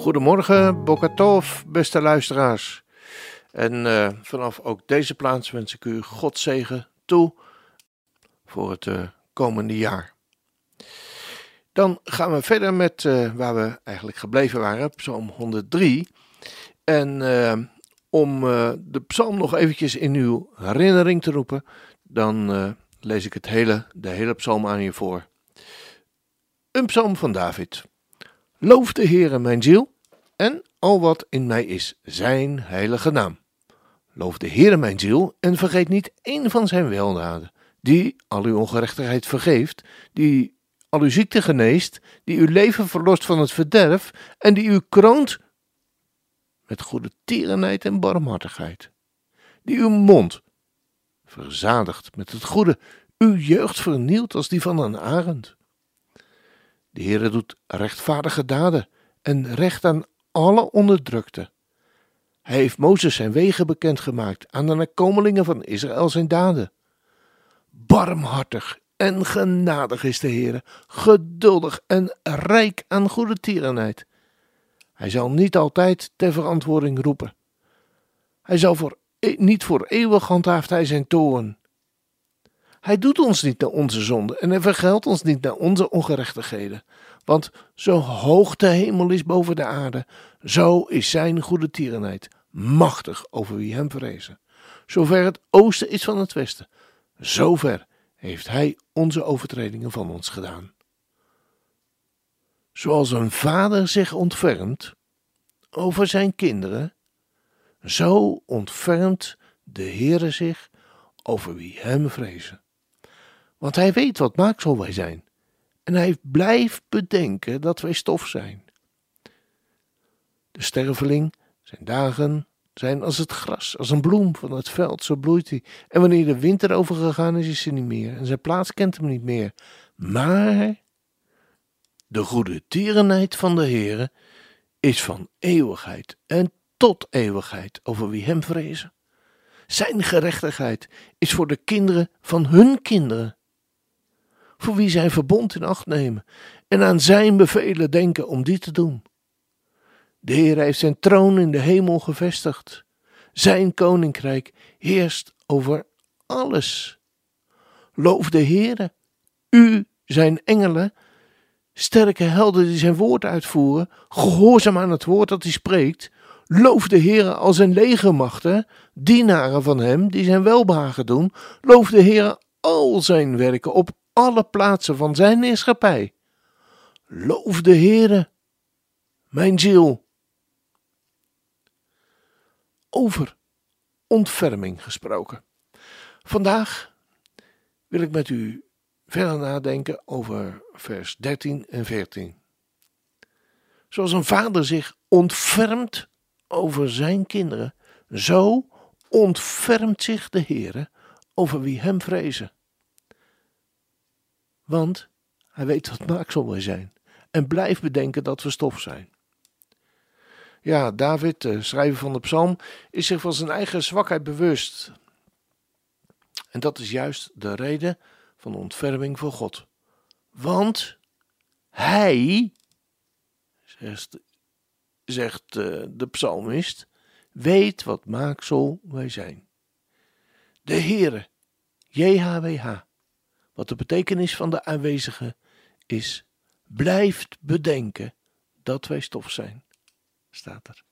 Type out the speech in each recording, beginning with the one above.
Goedemorgen, Bokatov, beste luisteraars. En uh, vanaf ook deze plaats wens ik u God zegen toe voor het uh, komende jaar. Dan gaan we verder met uh, waar we eigenlijk gebleven waren, Psalm 103. En om de psalm nog eventjes in uw herinnering te roepen, dan lees ik het hele, de hele psalm aan je voor. Een psalm van David. Loof de Heere mijn ziel en al wat in mij is, zijn heilige naam. Loof de Heere mijn ziel en vergeet niet één van zijn weldaden, die al uw ongerechtigheid vergeeft, die al uw ziekte geneest, die uw leven verlost van het verderf en die u kroont met goede tierenheid en barmhartigheid, die uw mond verzadigt met het goede, uw jeugd vernielt als die van een arend. De Heere doet rechtvaardige daden en recht aan alle onderdrukte. Hij heeft Mozes zijn wegen bekendgemaakt, aan de nakomelingen van Israël zijn daden. Barmhartig en genadig is de Heer, geduldig en rijk aan goede tierenheid. Hij zal niet altijd ter verantwoording roepen. Hij zal voor, e-, niet voor eeuwig handhaaft hij zijn toorn. Hij doet ons niet naar onze zonden en hij vergeldt ons niet naar onze ongerechtigheden. Want zo hoog de hemel is boven de aarde, zo is zijn goede tierenheid machtig over wie hem vrezen. Zover het oosten is van het westen, zover heeft hij onze overtredingen van ons gedaan. Zoals een vader zich ontfermt over zijn kinderen, zo ontfermt de Heere zich over wie hem vrezen. Want hij weet wat maaksel wij zijn, en hij blijft bedenken dat wij stof zijn. De sterveling zijn dagen zijn als het gras, als een bloem van het veld, zo bloeit hij. En wanneer de winter overgegaan is, is hij niet meer. En zijn plaats kent hem niet meer. Maar de goede tierenheid van de Heere is van eeuwigheid en tot eeuwigheid over wie hem vrezen. Zijn gerechtigheid is voor de kinderen van hun kinderen, voor wie zijn verbond in acht nemen en aan zijn bevelen denken om die te doen. De Heer heeft zijn troon in de hemel gevestigd. Zijn koninkrijk heerst over alles. Loof de Heere, u zijn engelen, sterke helden die zijn woord uitvoeren, gehoorzaam aan het woord dat hij spreekt. Loof de Heere al zijn legermachten, dienaren van hem die zijn welbehagen doen. Loof de Heere al zijn werken op alle plaatsen van zijn heerschappij. Loof de Heere, mijn ziel over ontferming gesproken. Vandaag wil ik met u verder nadenken over vers 13 en 14. Zoals een vader zich ontfermt over zijn kinderen, zo ontfermt zich de Heere over wie hem vrezen. Want hij weet wat maaksel wij zijn en blijft bedenken dat we stof zijn. Ja, David, de schrijver van de psalm, is zich van zijn eigen zwakheid bewust. En dat is juist de reden van de ontferming voor God. Want hij, zegt, zegt eh, de psalmist, weet wat maaksel wij zijn. De Heere, JHWH, wat de betekenis van de aanwezige is, blijft bedenken dat wij stof zijn staat er.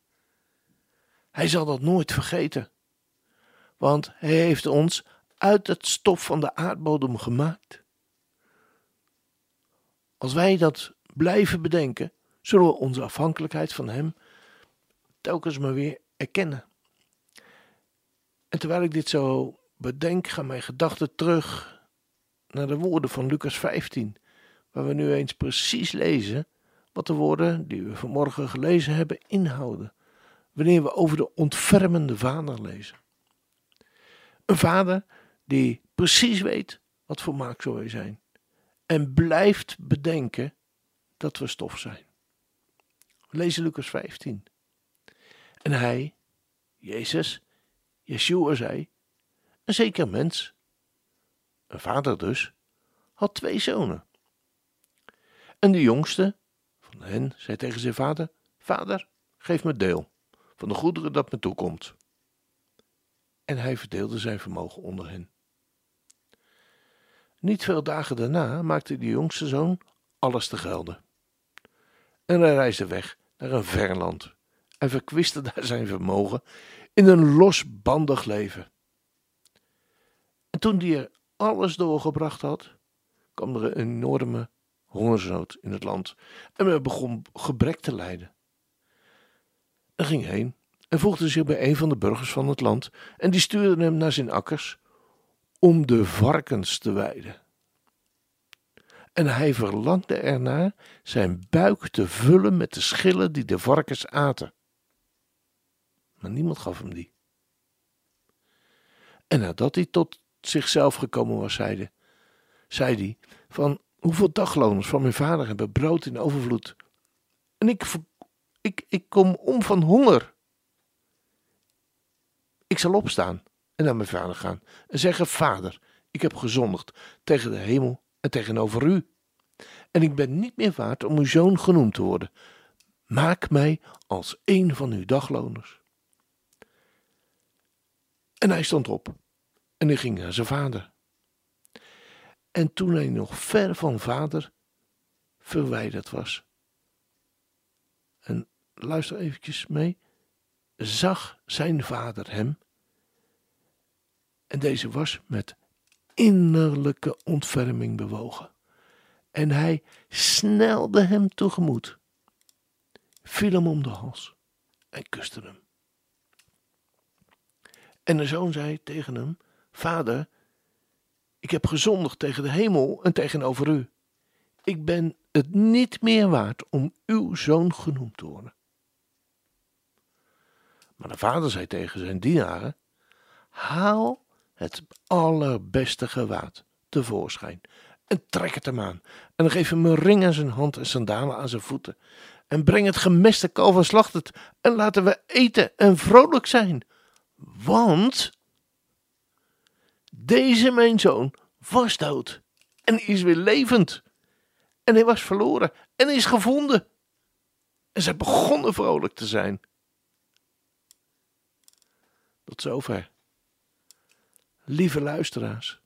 Hij zal dat nooit vergeten, want hij heeft ons uit het stof van de aardbodem gemaakt. Als wij dat blijven bedenken, zullen we onze afhankelijkheid van Hem telkens maar weer erkennen. En terwijl ik dit zo bedenk, gaan mijn gedachten terug naar de woorden van Lucas 15, waar we nu eens precies lezen wat de woorden die we vanmorgen gelezen hebben inhouden, wanneer we over de ontfermende vader lezen. Een vader die precies weet wat voor maaksel wij zijn en blijft bedenken dat we stof zijn. We lezen Lucas 15. En hij, Jezus, Yeshua zei, een zeker mens, een vader dus, had twee zonen. En de jongste van hen zei tegen zijn vader: Vader, geef me deel van de goederen dat me toekomt. En hij verdeelde zijn vermogen onder hen. Niet veel dagen daarna maakte de jongste zoon alles te gelden. En hij reisde weg naar een ver land en verkwiste daar zijn vermogen in een losbandig leven. En toen hij er alles doorgebracht had, kwam er een enorme hongersnood in het land en men begon gebrek te lijden. Hij ging heen en voegde zich bij een van de burgers van het land en die stuurde hem naar zijn akkers om de varkens te weiden. En hij verlangde ernaar zijn buik te vullen met de schillen die de varkens aten. Maar niemand gaf hem die. En nadat hij tot zichzelf gekomen was, zeide, zei hij: Van hoeveel dagloners van mijn vader hebben brood in overvloed. En ik, ik, ik kom om van honger. Ik zal opstaan en naar mijn vader gaan en zeggen: Vader, ik heb gezondigd tegen de hemel en tegenover u. En ik ben niet meer waard om uw zoon genoemd te worden. Maak mij als een van uw dagloners. En hij stond op en hij ging naar zijn vader. En toen hij nog ver van vader verwijderd was. En luister eventjes mee. Zag zijn vader hem. En deze was met innerlijke ontferming bewogen. En hij snelde hem tegemoet, viel hem om de hals en kuste hem. En de zoon zei tegen hem: Vader, ik heb gezondigd tegen de hemel en tegenover u. Ik ben het niet meer waard om uw zoon genoemd te worden. Maar de vader zei tegen zijn dienaren: Haal het allerbeste gewaad tevoorschijn en trek het hem aan. En geef hem een ring aan zijn hand en sandalen aan zijn voeten. En breng het gemeste kalf en slacht het. En laten we eten en vrolijk zijn. Want deze mijn zoon was dood en is weer levend. En hij was verloren en is gevonden. En zij begonnen vrolijk te zijn. Tot zover. Lieve luisteraars,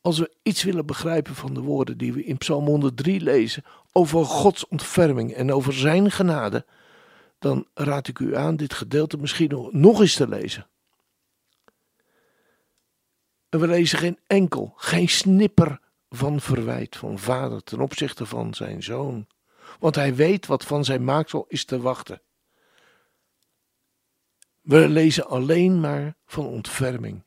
als we iets willen begrijpen van de woorden die we in Psalm 103 lezen over Gods ontferming en over Zijn genade, dan raad ik u aan dit gedeelte misschien nog eens te lezen. En we lezen geen enkel, geen snipper van verwijt van vader ten opzichte van zijn zoon, want hij weet wat van zijn maaksel is te wachten. We lezen alleen maar van ontferming.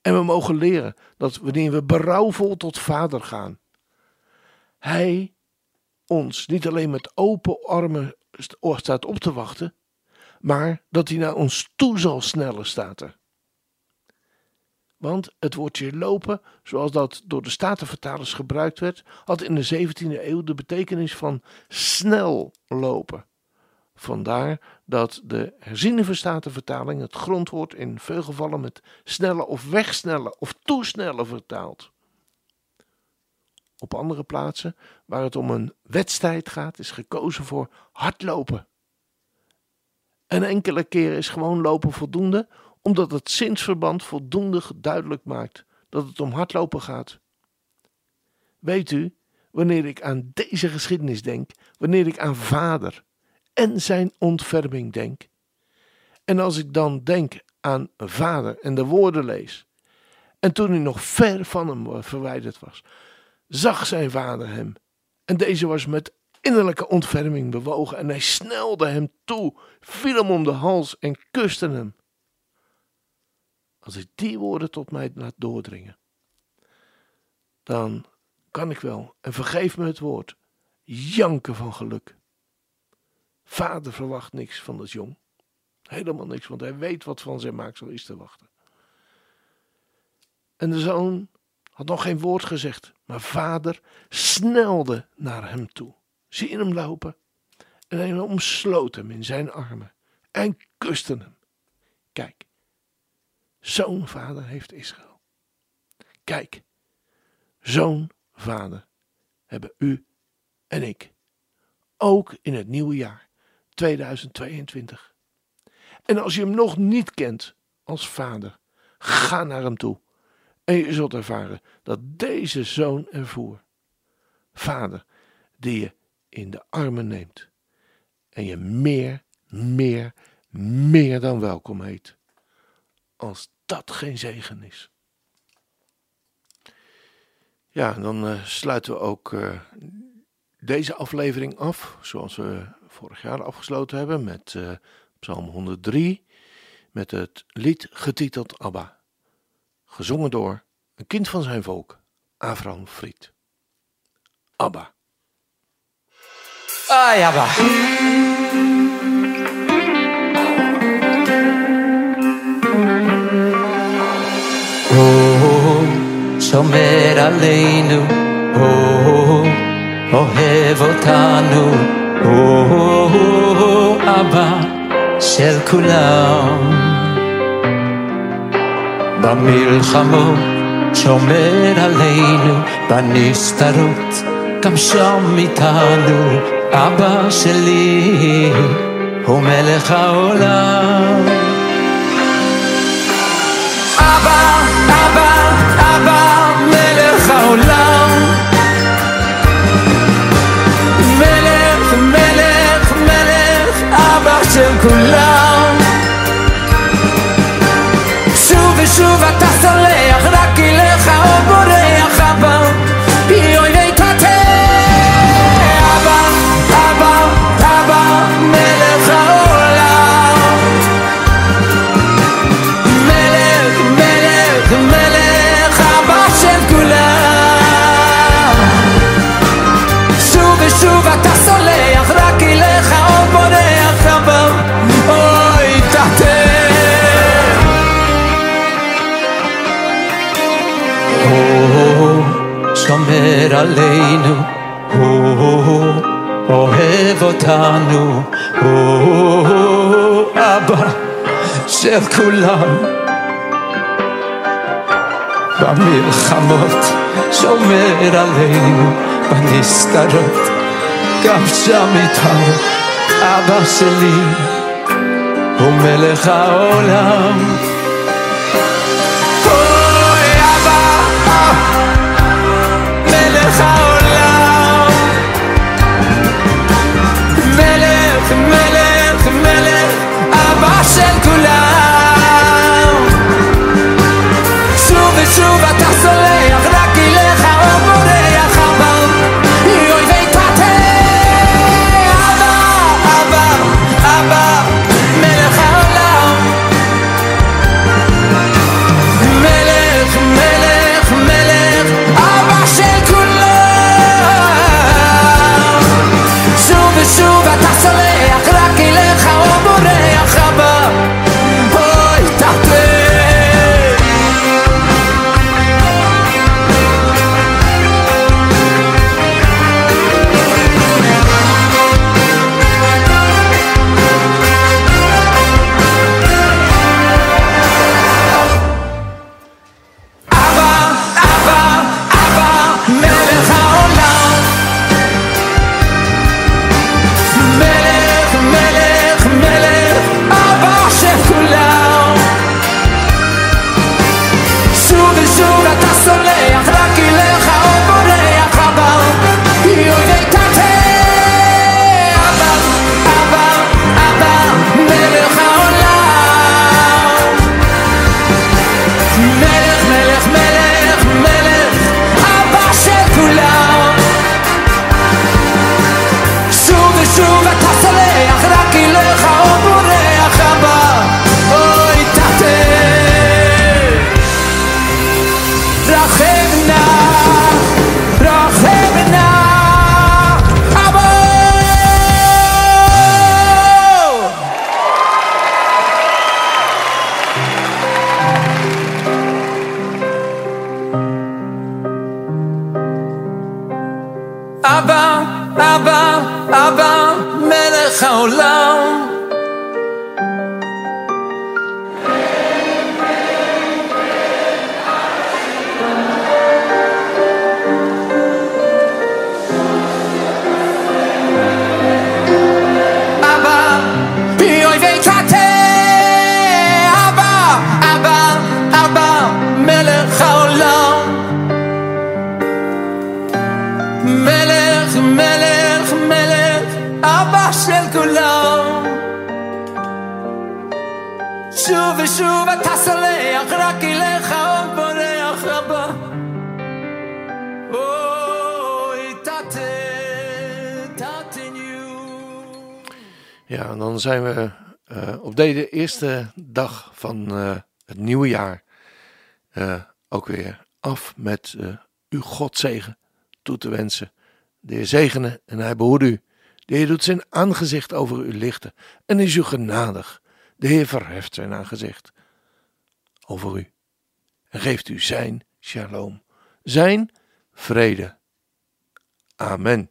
En we mogen leren dat wanneer we berouwvol tot Vader gaan, Hij ons niet alleen met open armen staat op te wachten, maar dat Hij naar ons toe zal snellen, staat er. Want het woordje lopen, zoals dat door de Statenvertalers gebruikt werd, had in de 17e eeuw de betekenis van snel lopen. Vandaar dat de herziene vertaling het grondwoord in veel gevallen met snelle of wegsnellen of toesnellen vertaalt. Op andere plaatsen waar het om een wedstrijd gaat, is gekozen voor hardlopen. En enkele keren is gewoon lopen voldoende, omdat het zinsverband voldoende duidelijk maakt dat het om hardlopen gaat. Weet u, wanneer ik aan deze geschiedenis denk, wanneer ik aan vader, en zijn ontferming denk. En als ik dan denk aan vader en de woorden lees, en toen hij nog ver van hem verwijderd was, zag zijn vader hem. En deze was met innerlijke ontferming bewogen en hij snelde hem toe, viel hem om de hals en kuste hem. Als ik die woorden tot mij laat doordringen, dan kan ik wel, en vergeef me het woord, janken van geluk. Vader verwacht niks van dat jong. Helemaal niks, want hij weet wat van zijn maaksel is te wachten. En de zoon had nog geen woord gezegd, maar vader snelde naar hem toe. Zie hem lopen en hij omsloot hem in zijn armen en kuste hem. Kijk, zo'n vader heeft Israël. Kijk, zo'n vader hebben u en ik. Ook in het nieuwe jaar 2022. En als je hem nog niet kent als vader, ga naar hem toe. En je zult ervaren dat deze zoon ervoer. Vader, die je in de armen neemt. En je meer, meer, meer dan welkom heet. Als dat geen zegen is. Ja, dan uh, sluiten we ook uh, deze aflevering af, zoals we vorig jaar afgesloten hebben, met uh, Psalm 103, met het lied getiteld Abba, gezongen door een kind van zijn volk, Avraham Fried. Abba. Ah, Abba. שומר עלינו, אוהב אותנו, אבא של כולם. במלחמות שומר עלינו, בנסתרות גם שם איתנו, אבא שלי הוא מלך העולם. אבא, אבא, העולם. מלך, מלך, מלך, אבא של כולם. שוב ושוב אתה אותנו, הוא אבא של כולם. במלחמות שומר עלינו, בנסתרות גם שם איתנו, אבא שלי הוא מלך העולם. Ja, en dan zijn we eh, op deze eerste dag van eh, het nieuwe jaar eh, ook weer af met uw Godzegen toe te wensen. De Heer zegene en hij behoede u. De Heer doet zijn aangezicht over u lichten en is u genadig. De Heer verheft zijn aangezicht over u en geeft u zijn shalom, zijn vrede. Amen.